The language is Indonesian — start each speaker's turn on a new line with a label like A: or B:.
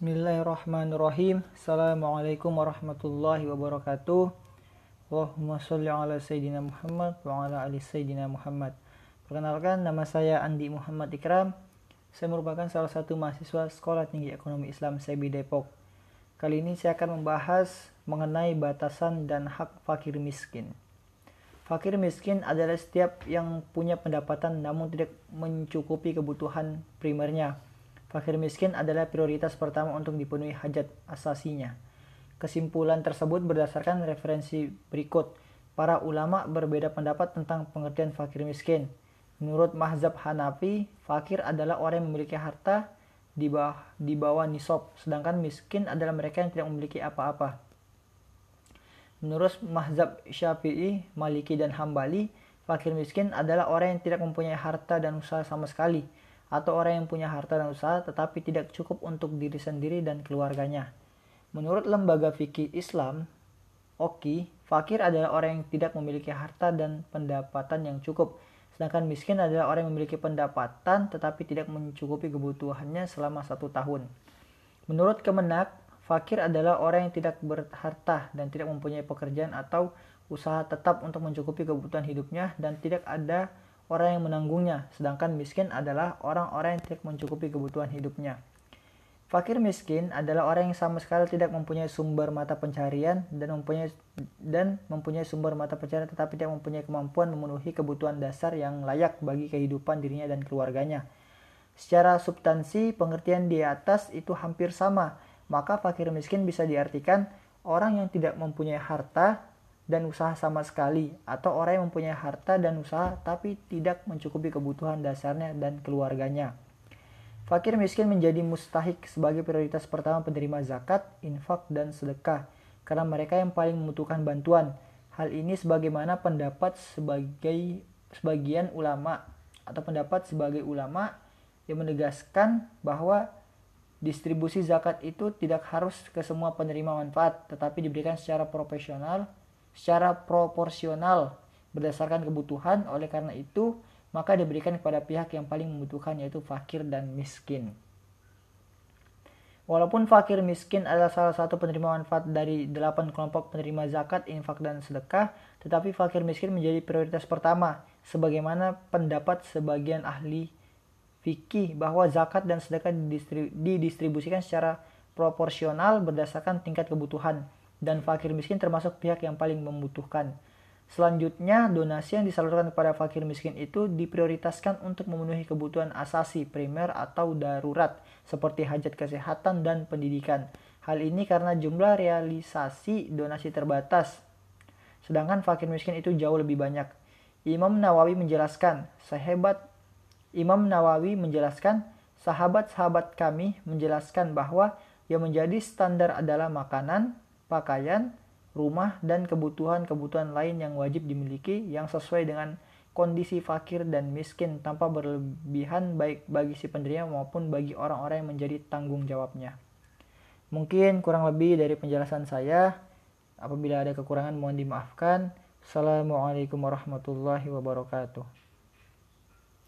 A: Bismillahirrahmanirrahim. Assalamualaikum warahmatullahi wabarakatuh. Allahumma sholli ala Sayyidina Muhammad wa ala ali Sayyidina Muhammad. Perkenalkan, nama saya Andi Muhammad Ikram. Saya merupakan salah satu mahasiswa Sekolah Tinggi Ekonomi Islam SEBI Depok. Kali ini saya akan membahas mengenai batasan dan hak fakir miskin. Fakir miskin adalah setiap yang punya pendapatan namun tidak mencukupi kebutuhan primernya Fakir miskin adalah prioritas pertama untuk dipenuhi hajat asasinya. Kesimpulan tersebut berdasarkan referensi berikut. Para ulama berbeda pendapat tentang pengertian fakir miskin. Menurut Mahzab Hanafi, fakir adalah orang yang memiliki harta di bawah, di bawah nisab, sedangkan miskin adalah mereka yang tidak memiliki apa-apa. Menurut Mahzab Syafi'i, Maliki, dan Hambali, fakir miskin adalah orang yang tidak mempunyai harta dan usaha sama sekali, atau orang yang punya harta dan usaha tetapi tidak cukup untuk diri sendiri dan keluarganya. Menurut lembaga fikih Islam, Oki, fakir adalah orang yang tidak memiliki harta dan pendapatan yang cukup, sedangkan miskin adalah orang yang memiliki pendapatan tetapi tidak mencukupi kebutuhannya selama satu tahun. Menurut Kemenak, fakir adalah orang yang tidak berharta dan tidak mempunyai pekerjaan atau usaha tetap untuk mencukupi kebutuhan hidupnya dan tidak ada orang yang menanggungnya, sedangkan miskin adalah orang-orang yang tidak mencukupi kebutuhan hidupnya. Fakir miskin adalah orang yang sama sekali tidak mempunyai sumber mata pencarian dan mempunyai dan mempunyai sumber mata pencarian tetapi tidak mempunyai kemampuan memenuhi kebutuhan dasar yang layak bagi kehidupan dirinya dan keluarganya. Secara substansi, pengertian di atas itu hampir sama, maka fakir miskin bisa diartikan orang yang tidak mempunyai harta dan usaha sama sekali atau orang yang mempunyai harta dan usaha tapi tidak mencukupi kebutuhan dasarnya dan keluarganya. Fakir miskin menjadi mustahik sebagai prioritas pertama penerima zakat, infak, dan sedekah karena mereka yang paling membutuhkan bantuan. Hal ini sebagaimana pendapat sebagai sebagian ulama atau pendapat sebagai ulama yang menegaskan bahwa distribusi zakat itu tidak harus ke semua penerima manfaat tetapi diberikan secara profesional secara proporsional berdasarkan kebutuhan. Oleh karena itu, maka diberikan kepada pihak yang paling membutuhkan yaitu fakir dan miskin. Walaupun fakir miskin adalah salah satu penerima manfaat dari delapan kelompok penerima zakat, infak, dan sedekah, tetapi fakir miskin menjadi prioritas pertama, sebagaimana pendapat sebagian ahli fikih bahwa zakat dan sedekah didistribusikan secara proporsional berdasarkan tingkat kebutuhan dan fakir miskin termasuk pihak yang paling membutuhkan. Selanjutnya, donasi yang disalurkan kepada fakir miskin itu diprioritaskan untuk memenuhi kebutuhan asasi primer atau darurat seperti hajat kesehatan dan pendidikan. Hal ini karena jumlah realisasi donasi terbatas, sedangkan fakir miskin itu jauh lebih banyak. Imam Nawawi menjelaskan, sehebat Imam Nawawi menjelaskan, sahabat-sahabat kami menjelaskan bahwa yang menjadi standar adalah makanan, pakaian, rumah, dan kebutuhan-kebutuhan lain yang wajib dimiliki yang sesuai dengan kondisi fakir dan miskin tanpa berlebihan baik bagi si penerima maupun bagi orang-orang yang menjadi tanggung jawabnya. Mungkin kurang lebih dari penjelasan saya. Apabila ada kekurangan mohon dimaafkan. Assalamualaikum warahmatullahi wabarakatuh.